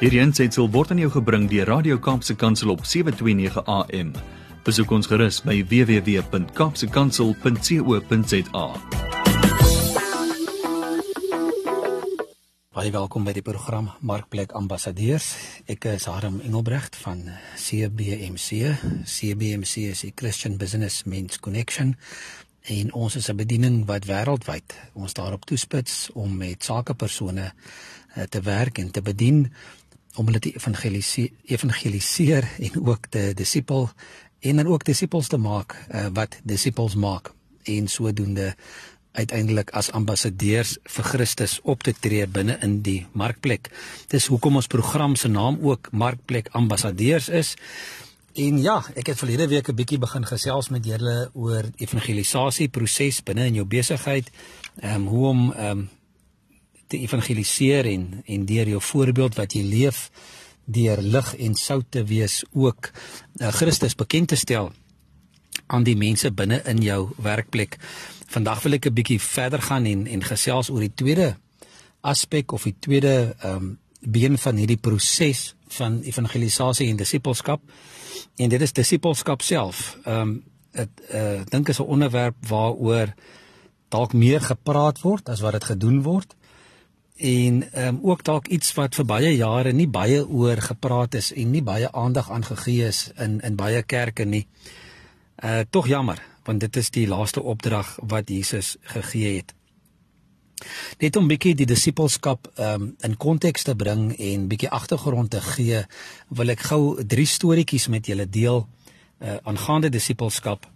Hierdie aanseit word aan jou gebring deur Radio Kaapse Kansel op 7:29 AM. Besoek ons gerus by www.kapsekansel.co.za. Baie welkom by die program Markplek Ambassadeurs. Ek is Harm Engelbrecht van CBMC. CBMC is die Christian Business Men's Connection en ons is 'n bediening wat wêreldwyd ons daarop toespits om met sakepersone eh, te werk en te bedien om hulle te evangeliseer, evangeliseer en ook te disipel en dan ook disippels te maak uh, wat disippels maak en sodoende uiteindelik as ambassadeurs vir Christus op te tree binne in die markplek. Dis hoekom ons program se naam ook Markplek Ambassadeurs is. En ja, ek het verlede week 'n bietjie begin gesels met julle oor evangelisasie proses binne in jou besigheid. Ehm um, hoe om ehm um, te evangeliseer en en deur jou voorbeeld wat jy leef deur lig en sout te wees ook uh, Christus bekend te stel aan die mense binne in jou werkplek. Vandag wil ek 'n bietjie verder gaan en en gesels oor die tweede aspek of die tweede ehm um, been van hierdie proses van evangelisasie en disippelskap. En dit is disippelskap self. Ehm um, dit uh dink is 'n onderwerp waaroor dalk meer gepraat word as wat dit gedoen word en ehm um, ook dalk iets wat vir baie jare nie baie oor gepraat is en nie baie aandag aan gegee is in in baie kerke nie. Uh tog jammer, want dit is die laaste opdrag wat Jesus gegee het. Net om bietjie die disippelskap ehm um, in konteks te bring en bietjie agtergrond te gee, wil ek gou drie storieetjies met julle deel uh aangaande disippelskap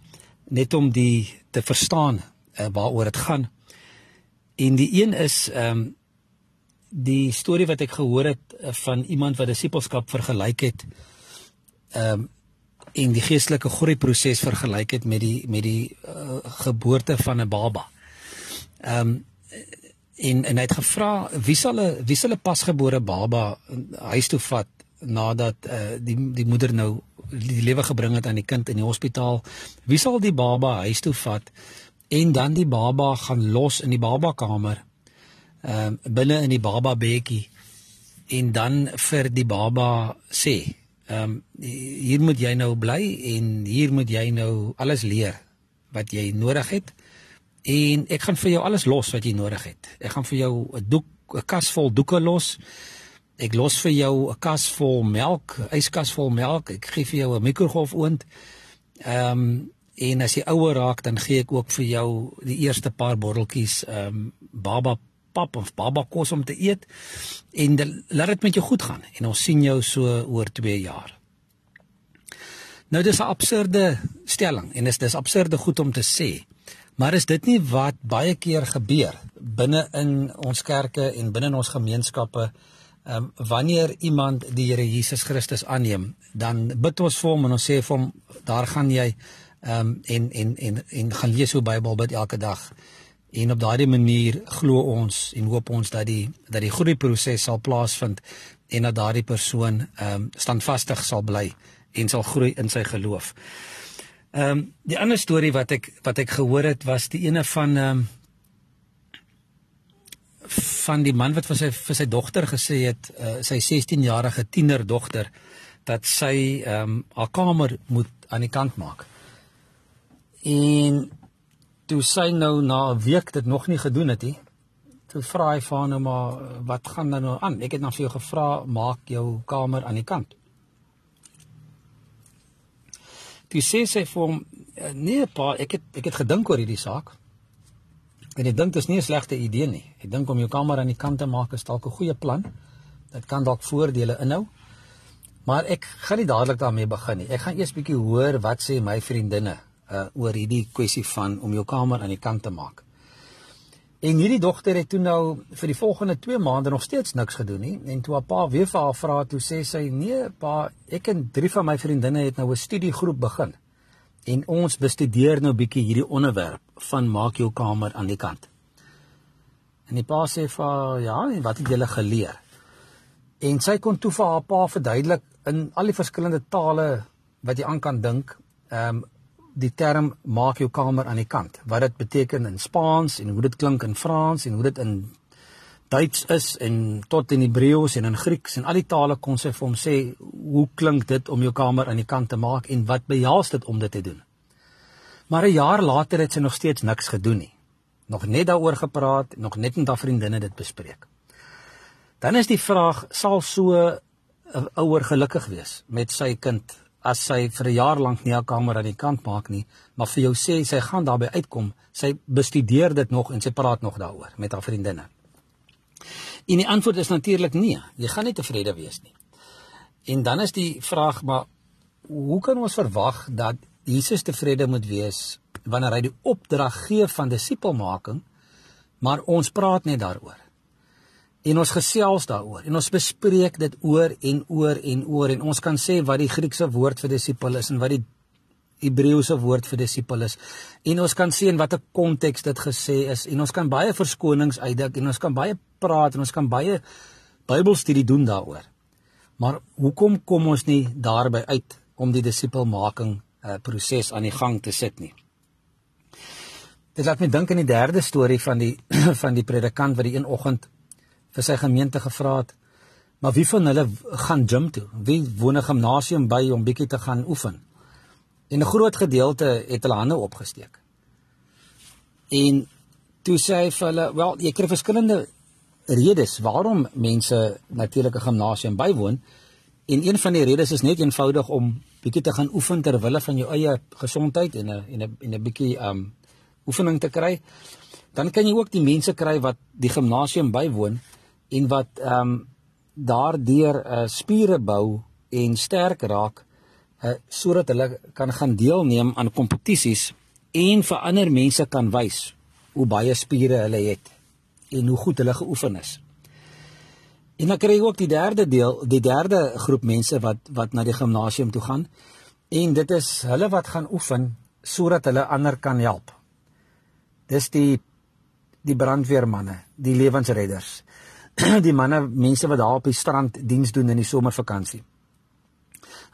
net om die te verstaan uh, waaroor dit gaan. En die een is ehm um, die storie wat ek gehoor het eh, van iemand wat disippelskap vergelyk het ehm um, en die geestelike groei proses vergelyk het met die met die uh, geboorte van 'n baba. Ehm um, en en hy het gevra wie sal 'n wie sal 'n pasgebore baba huis toe vat nadat uh, die die moeder nou die lewe gebring het aan die kind in die hospitaal. Wie sal die baba huis toe vat en dan die baba gaan los in die babakamer ehm um, binne in die baba bedjie en dan vir die baba sê ehm um, hier moet jy nou bly en hier moet jy nou alles leer wat jy nodig het en ek gaan vir jou alles los wat jy nodig het. Ek gaan vir jou 'n doek 'n kas vol doeke los. Ek los vir jou 'n kas vol melk, yskas vol melk. Ek gee vir jou 'n mikrogolfoond. Ehm um, en as jy ouer raak dan gee ek ook vir jou die eerste paar botteltjies ehm um, baba pap of baba kos om te eet en de, laat dit met jou goed gaan en ons sien jou so oor 2 jaar. Nou dis 'n absurde stelling en is dis absurde goed om te sê. Maar is dit nie wat baie keer gebeur binne in ons kerke en binne in ons gemeenskappe ehm um, wanneer iemand die Here Jesus Christus aanneem, dan bid ons vir hom en ons sê vir hom daar gaan jy ehm um, en en en en gaan lees hoe Bybel bid elke dag. En op daardie manier glo ons en hoop ons dat die dat die groei proses sal plaasvind en dat daardie persoon ehm um, standvastig sal bly en sal groei in sy geloof. Ehm um, die ander storie wat ek wat ek gehoor het was die ene van ehm um, van die man wat vir sy vir sy dogter gesê het uh, sy 16-jarige tienerdogter dat sy ehm um, haar kamer moet aan die kant maak. En toe sy nou na 'n week dit nog nie gedoen het nie. Toe vra hy vir haar nou maar wat gaan dan nou aan? Ek het nou vir jou gevra maak jou kamer aan die kant. Toe sê sy vir hom nee pa, ek het ek het gedink oor hierdie saak. En ek dink dit is nie 'n slegte idee nie. Ek dink om jou kamer aan die kant te maak is dalk 'n goeie plan. Dit kan dalk voordele inhou. Maar ek gaan nie dadelik daarmee begin nie. Ek gaan eers bietjie hoor wat sê my vriendinne uh oor hierdie kwessie van om jou kamer aan die kant te maak. En hierdie dogter het toe nou vir die volgende 2 maande nog steeds niks gedoen nie en toe haar pa weer vir haar vra toe sê sy nee pa ek en drie van my vriendinne het nou 'n studiegroep begin en ons bestudeer nou bietjie hierdie onderwerp van maak jou kamer aan die kant. En die pa sê vir ja en wat het julle geleer? En sy kon toe vir haar pa verduidelik in al die verskillende tale wat jy aan kan dink, ehm um, die term maak jou kamer aan die kant. Wat dit beteken in Spaans en hoe dit klink in Frans en hoe dit in Duits is en tot in Hebreëus en in Grieks en al die tale kon sy vir hom sê hoe klink dit om jou kamer aan die kant te maak en wat behels dit om dit te doen. Maar 'n jaar later het sy nog steeds niks gedoen nie. Nog net daaroor gepraat, nog net met haar vriendinne dit bespreek. Dan is die vraag, sal so 'n ouer gelukkig wees met sy kind as sy vir 'n jaar lank nie haar kamer aan die kant maak nie, maar vir jou sê sy gaan daarby uitkom, sy bestudeer dit nog en sy praat nog daaroor met haar vriendinne. En die antwoord is natuurlik nee, jy gaan nie tevrede wees nie. En dan is die vraag maar hoe kan ons verwag dat Jesus tevrede moet wees wanneer hy die opdrag gee van disipelmaking, maar ons praat net daaroor. En ons gesels daaroor en ons bespreek dit oor en oor en oor en ons kan sê wat die Griekse woord vir disipel is en wat die Hebreëse woord vir disipel is. En ons kan sien watter konteks dit gesê is en ons kan baie verskonings uitdink en ons kan baie praat en ons kan baie Bybelstudie doen daaroor. Maar hoekom kom ons nie daarby uit om die disipelmaking uh, proses aan die gang te sit nie. Dit laat my dink aan die derde storie van die van die predikant wat die een oggend vir sy gemeente gevra het, maar wie van hulle gaan gym toe? Wie woon 'n gimnasium by om bietjie te gaan oefen? En 'n groot gedeelte het hulle hande opgesteek. En toe sê hy vir hulle, "Wel, jy kry verskillende redes waarom mense natuurlik 'n gimnasium bywoon." En een van die redes is net eenvoudig om bietjie te gaan oefen ter wille van jou eie gesondheid en 'n en 'n en 'n bietjie um oefening te kry. Dan kan jy ook die mense kry wat die gimnasium bywoon en wat um daardeur uh, spiere bou en sterk raak uh, sodat hulle kan gaan deelneem aan kompetisies en vir ander mense kan wys hoe baie spiere hulle het en hoe goed hulle geoefen is. En dan kry jy ook die derde deel, die derde groep mense wat wat na die gimnasium toe gaan. En dit is hulle wat gaan oefen sodat hulle ander kan help. Dis die die brandweermanne, die lewensredders. die manne, mense wat daar op die strand diens doen in die somervakansie.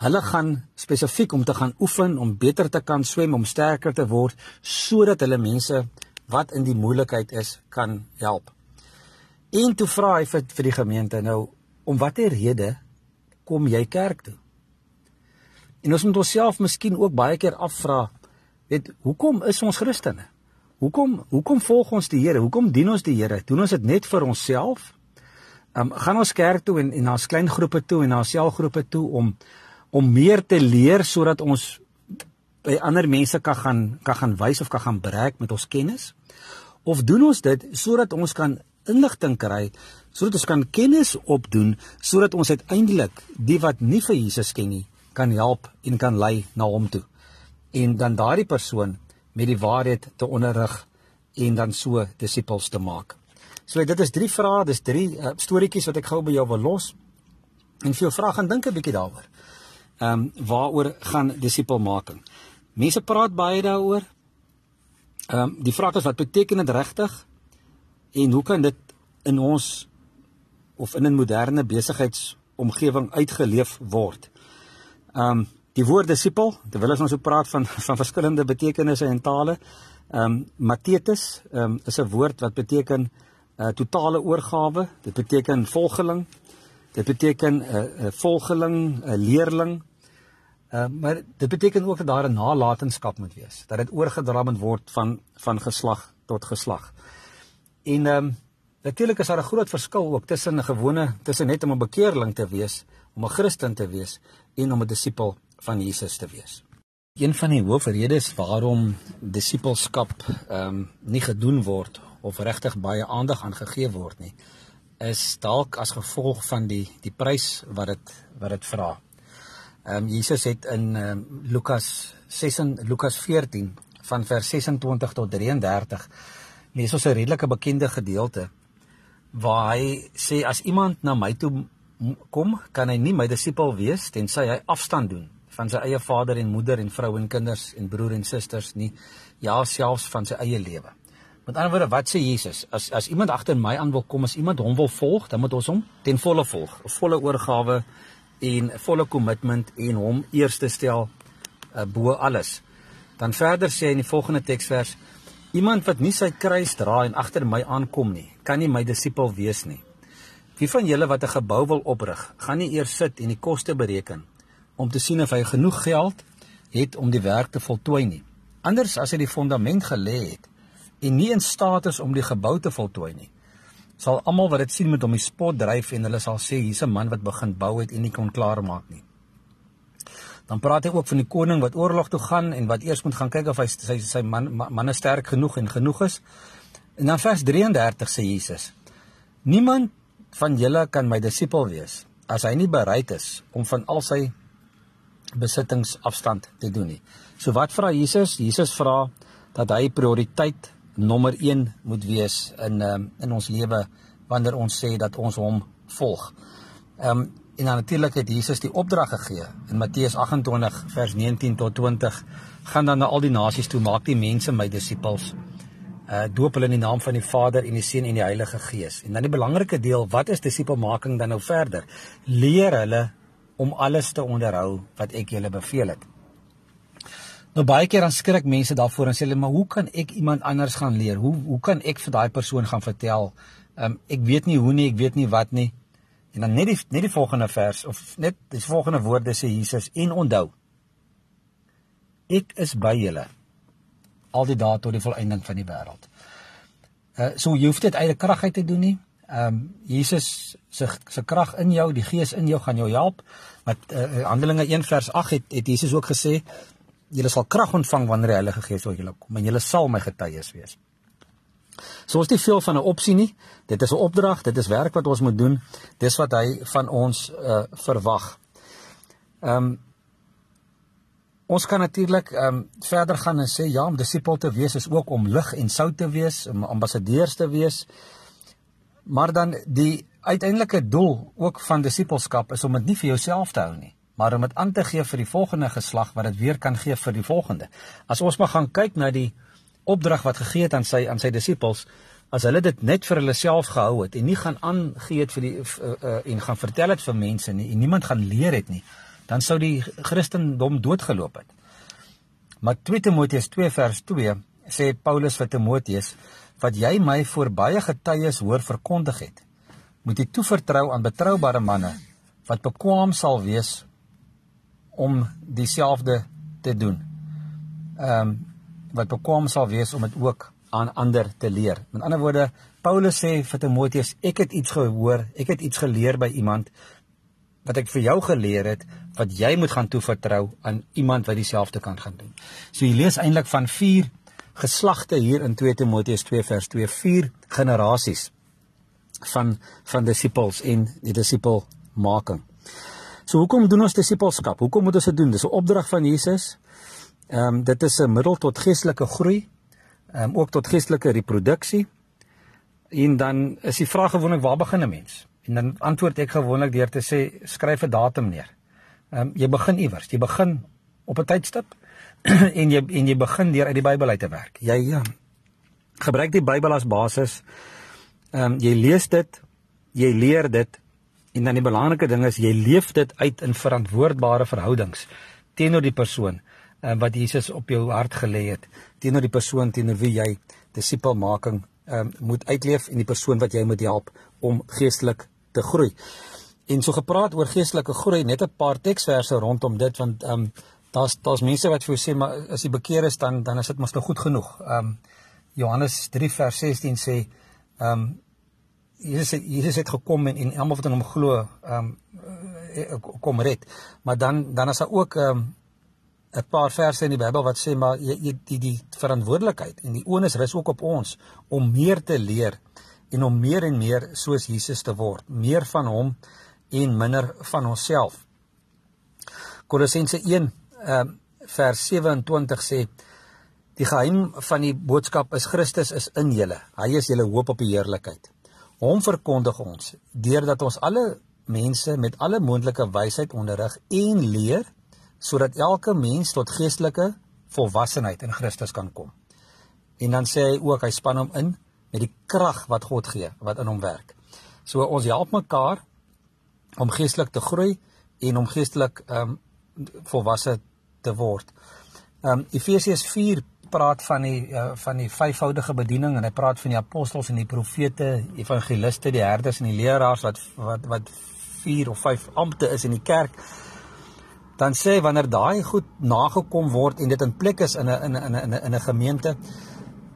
Hulle gaan spesifiek om te gaan oefen om beter te kan swem, om sterker te word sodat hulle mense wat in die moeilikheid is kan help. En toe vra hy vir vir die gemeente nou om watter rede kom jy kerk toe? En ons moet onsself miskien ook baie keer afvra, weet, hoekom is ons Christene? Hoekom hoekom volg ons die Here? Hoekom dien ons die Here? Doen ons dit net vir onsself? Um, gaan ons kerk toe en en na ons klein groepe toe en na selgroepe toe om om meer te leer sodat ons by ander mense kan gaan kan gaan wys of kan gaan breek met ons kennis? Of doen ons dit sodat ons kan inligting kry sodat ons kan kennis opdoen sodat ons uiteindelik die wat nie vir Jesus ken nie kan help en kan lei na hom toe en dan daardie persoon met die waarheid te onderrig en dan so disippels te maak. So dit is drie vrae, dis drie uh, storieetjies wat ek gou by jou wil los. En vir jou vra gaan dink 'n bietjie daaroor. Ehm um, waaroor gaan disipelmaking? Mense praat baie daaroor. Ehm um, die vraag is wat beteken dit regtig? En hoe kan dit in ons of in 'n moderne besigheidsomgewing uitgeleef word? Ehm um, die woord disipel, terwyl ons so praat van van verskillende betekenisse en tale, ehm um, matetes, ehm um, is 'n woord wat beteken uh, eh, totale oorgawe, dit beteken volgeling, dit beteken 'n uh, 'n uh, volgeling, 'n uh, leerling. Uh, maar dit beteken ook dat daar 'n nalatenskap moet wees, dat dit oorgedra moet word van van geslag tot geslag. En ehm um, natuurlik is daar 'n groot verskil ook tussen 'n gewone tussen net om 'n bekeerling te wees, om 'n Christen te wees en om 'n disipel van Jesus te wees. Een van die hoofredes waarom disipelskap ehm um, nie gedoen word of regtig baie aandag aan gegee word nie, is dalk as gevolg van die die prys wat dit wat dit vra. Ehm um, Jesus het in ehm um, Lukas 6 Lukas 14 van vers 26 tot 33 lees ons 'n redelike bekende gedeelte waar hy sê as iemand na my toe kom, kan hy nie my disipel wees tensy hy afstand doen van sy eie vader en moeder en vrou en kinders en broer en susters nie, ja selfs van sy eie lewe. Met ander woorde, wat sê Jesus? As as iemand agter my aan wil kom, as iemand hom wil volg, dan moet ons hom ten volle volg, volle oorgawe en volle kommitment en hom eerste stel uh, bo alles. Dan verder sê hy in die volgende teksvers Iemand wat nie sy kruis dra en agter my aankom nie, kan nie my disipel wees nie. Wie van julle wat 'n gebou wil oprig, gaan nie eers sit en die koste bereken om te sien of hy genoeg geld het om die werk te voltooi nie. Anders as hy die fondament gelê het en nie in staat is om die gebou te voltooi nie, sal almal wat dit sien met hom die spot dryf en hulle sal sê hier's 'n man wat begin bou het en nie kon klaarmaak nie. Dan praat hy ook van die koning wat oorlog toe gaan en wat eers moet gaan kyk of hy sy sy man manne sterk genoeg en genoeg is. En dan vers 33 sê Jesus: Niemand van julle kan my disipel wees as hy nie bereid is om van al sy besittings afstand te doen nie. So wat vra Jesus? Jesus vra dat hy prioriteit nommer 1 moet wees in um, in ons lewe wanneer ons sê dat ons hom volg. Ehm um, en dan natuurlik het Jesus die opdrag gegee in Matteus 28 vers 19 tot 20 gaan dan na al die nasies toe maak die mense my disippels. Uh doop hulle in die naam van die Vader en die Seun en die Heilige Gees. En dan die belangrike deel, wat is disipelmaking dan nou verder? Leer hulle om alles te onderhou wat ek julle beveel het. Nou baie keer dan skrik mense daarvoor en sê hulle maar hoe kan ek iemand anders gaan leer? Hoe hoe kan ek vir daai persoon gaan vertel? Ehm um, ek weet nie hoe nie, ek weet nie wat nie. En dan net die net die volgende vers of net die volgende woorde sê Jesus en onthou. Ek is by julle al die dae tot die volëinding van die wêreld. Uh so jy hoef dit die krag uit te doen nie ehm um, Jesus se se krag in jou, die Gees in jou gaan jou help. Wat uh, Handelinge 1 vers 8 het het Jesus ook gesê, julle sal krag ontvang wanneer die Heilige Gees oor julle kom en julle sal my getuies wees. So ons het nie veel van 'n opsie nie. Dit is 'n opdrag, dit is werk wat ons moet doen. Dis wat hy van ons uh verwag. Ehm um, Ons kan natuurlik ehm um, verder gaan en sê ja, om disipel te wees is ook om lig en sout te wees, om ambassadeurs te wees. Maar dan die uiteindelike doel ook van disippelskap is om dit nie vir jouself te hou nie, maar om dit aan te gee vir die volgende geslag wat dit weer kan gee vir die volgende. As ons maar gaan kyk na die opdrag wat gegee het aan sy aan sy disippels, as hulle dit net vir hulle self gehou het en nie gaan aangee het vir die uh, uh, en gaan vertel dit vir mense nie en niemand gaan leer het nie, dan sou die Christendom doodgeloop het. Maar 2 Timoteus 2 vers 2 sê Paulus vir Timoteus wat jy my voor baie getuies hoor verkondig het, moet jy toevertrou aan betroubare manne wat bekwam sal wees om dieselfde te doen. Ehm um, wat bekwam sal wees om dit ook aan ander te leer. Met ander woorde, Paulus sê vir Timoteus, ek het iets gehoor, ek het iets geleer by iemand wat ek vir jou geleer het wat jy moet gaan toevertrou aan iemand wat dieselfde kan gaan doen. So jy lees eintlik van geslagte hier in 2 Timoteus 2 vers 2 vier generasies van van disippels en die disipelmaking. So hoekom doen ons disipelskap? Hoekom moet ons dit doen? Dis 'n opdrag van Jesus. Ehm um, dit is 'n middel tot geestelike groei, ehm um, ook tot geestelike reproduksie. En dan is die vraag gewoonlik waar begin 'n mens? En dan antwoord ek gewoonlik deur te sê skryf 'n datum neer. Ehm um, jy begin iewers. Jy begin op 'n tydstip en jy en jy begin deur uit die Bybel uit te werk. Jy ja, gebruik die Bybel as basis. Ehm um, jy lees dit, jy leer dit en dan die belangrike ding is jy leef dit uit in verantwoordbare verhoudings teenoor die persoon um, wat Jesus op jou hart gelê het, teenoor die persoon teenoor wie jy disipelmaking um, moet uitleef en die persoon wat jy moet help om geestelik te groei. En so gepraat oor geestelike groei, net 'n paar teksverse rondom dit want ehm um, daar's daar's mense wat vir jou sê maar as jy bekeer is dan dan is dit mos nou goed genoeg. Ehm um, Johannes 3 vers 16 sê ehm um, Jesus het Jesus het gekom en en almal wat in hom glo ehm um, kom red. Maar dan dan is daar ook ehm um, 'n paar verse in die Bybel wat sê maar jy, jy die die verantwoordelikheid en die onus rus ook op ons om meer te leer en om meer en meer soos Jesus te word, meer van hom en minder van onsself. Kolossense uh, vers 27 sê die geheim van die boodskap is Christus is in julle. Hy is julle hoop op die heerlikheid. Hom verkondig ons deurdat ons alle mense met alle moontlike wysheid onderrig en leer sodat elke mens tot geestelike volwassenheid in Christus kan kom. En dan sê hy ook hy span hom in met die krag wat God gee wat in hom werk. So ons help mekaar om geestelik te groei en om geestelik ehm um, volwasse te word. Ehm um, Efesiërs 4 praat van die uh, van die vyfvoudige bediening en hy praat van die apostels en die profete, evangeliste, die herders en die leraars wat wat wat 4 of 5 ampte is in die kerk dan sê wanneer daai goed nagekom word en dit in plek is in 'n in 'n in 'n in 'n gemeente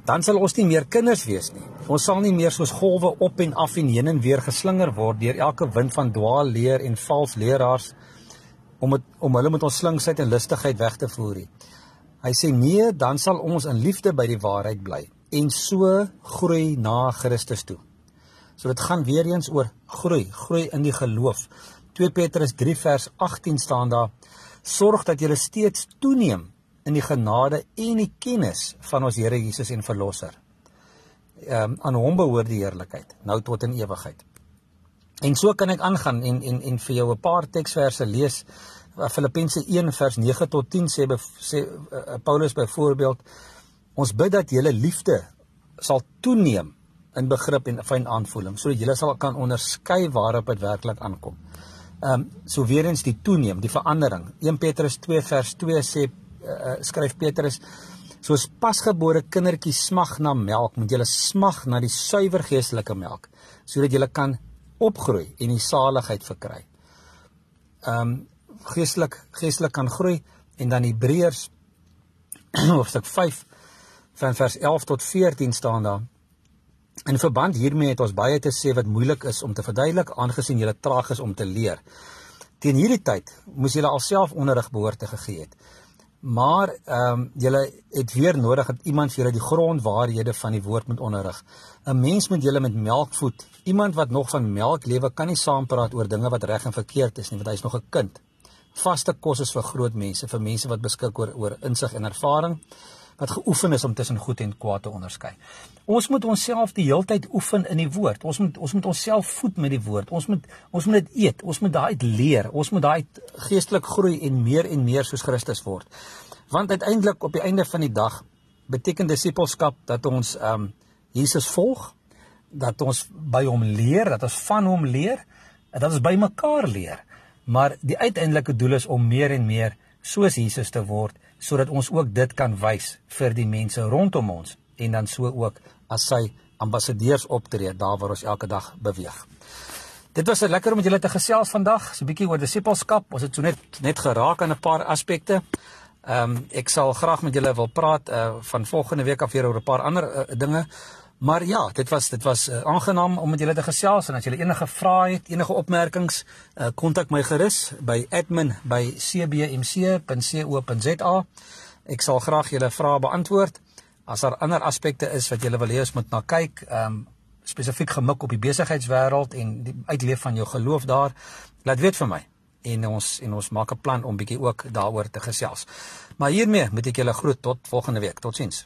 dan sal ons nie meer kinders wees nie. Ons sal nie meer soos golwe op en af en heen en weer geslinger word deur elke wind van dwaal leer en vals leraars om het, om hulle met ons slinksheid en lustigheid weg te voer nie. Hy sê nee, dan sal ons in liefde by die waarheid bly en so groei na Christus toe. So dit gaan weer eens oor groei, groei in die geloof. 2 Petrus 3 vers 18 staan daar: Sorg dat jy steeds toeneem in die genade en die kennis van ons Here Jesus en Verlosser. Ehm um, aan hom behoort die heerlikheid nou tot in ewigheid. En so kan ek aangaan en en en vir jou 'n paar teksverse lees. Filippense 1 vers 9 tot 10 sê sê uh, Paulus byvoorbeeld ons bid dat julle liefde sal toeneem in begrip en fyn aanvoeling sodat julle sal kan onderskei waarop dit werklik aankom. Ehm um, so weer eens die toeneem, die verandering. 1 Petrus 2 vers 2 sê uh, skryf Petrus soos pasgebore kindertjies smag na melk, moet julle smag na die suiwer geestelike melk sodat julle kan opgroei en die saligheid verkry. Ehm um, geestelik geestelik kan groei en dan Hebreërs hoofstuk 5 van vers 11 tot 14 staan daar In verband hiermee het ons baie te sê wat moeilik is om te verduidelik aangesien julle traag is om te leer. Teen hierdie tyd moes julle alself onderrig behoort te gegee het. Maar ehm um, julle het weer nodig dat iemand vir julle die grondwaarhede van die woord moet onderrig. 'n Mens moet julle met melk voed. Iemand wat nog van melk lewe kan nie saampraat oor dinge wat reg en verkeerd is nie, want hy is nog 'n kind. Vaste kos is vir groot mense, vir mense wat beskik oor oor insig en ervaring wat geoefen is om tussen goed en kwaad te onderskei. Ons moet onsself die heeltyd oefen in die woord. Ons moet ons moet onsself voed met die woord. Ons moet ons moet dit eet. Ons moet daai leer. Ons moet daai geestelik groei en meer en meer soos Christus word. Want uiteindelik op die einde van die dag beteken disippelskap dat ons ehm um, Jesus volg, dat ons by hom leer, dat ons van hom leer dat ons by mekaar leer. Maar die uiteindelike doel is om meer en meer soos Jesus te word sodat ons ook dit kan wys vir die mense rondom ons en dan so ook as sy ambassadeurs optree daar waar ons elke dag beweeg. Dit was lekker om met julle te gesels vandag, so 'n bietjie oor disippelskap. Ons het so net net geraak aan 'n paar aspekte. Ehm um, ek sal graag met julle wil praat uh van volgende week af weer oor 'n paar ander uh, dinge. Maar ja, dit was dit was uh, aangenaam om met julle te gesels en as julle enige vrae het, enige opmerkings, uh kontak my gerus by admin@cbmc.co.za. Ek sal graag julle vrae beantwoord. As daar ander aspekte is wat julle wil hê ons moet na kyk, ehm um, spesifiek gemik op die besigheidswêreld en die uitleef van jou geloof daar, laat weet vir my en ons en ons maak 'n plan om bietjie ook daaroor te gesels. Maar hiermee moet ek julle groet tot volgende week. Totsiens.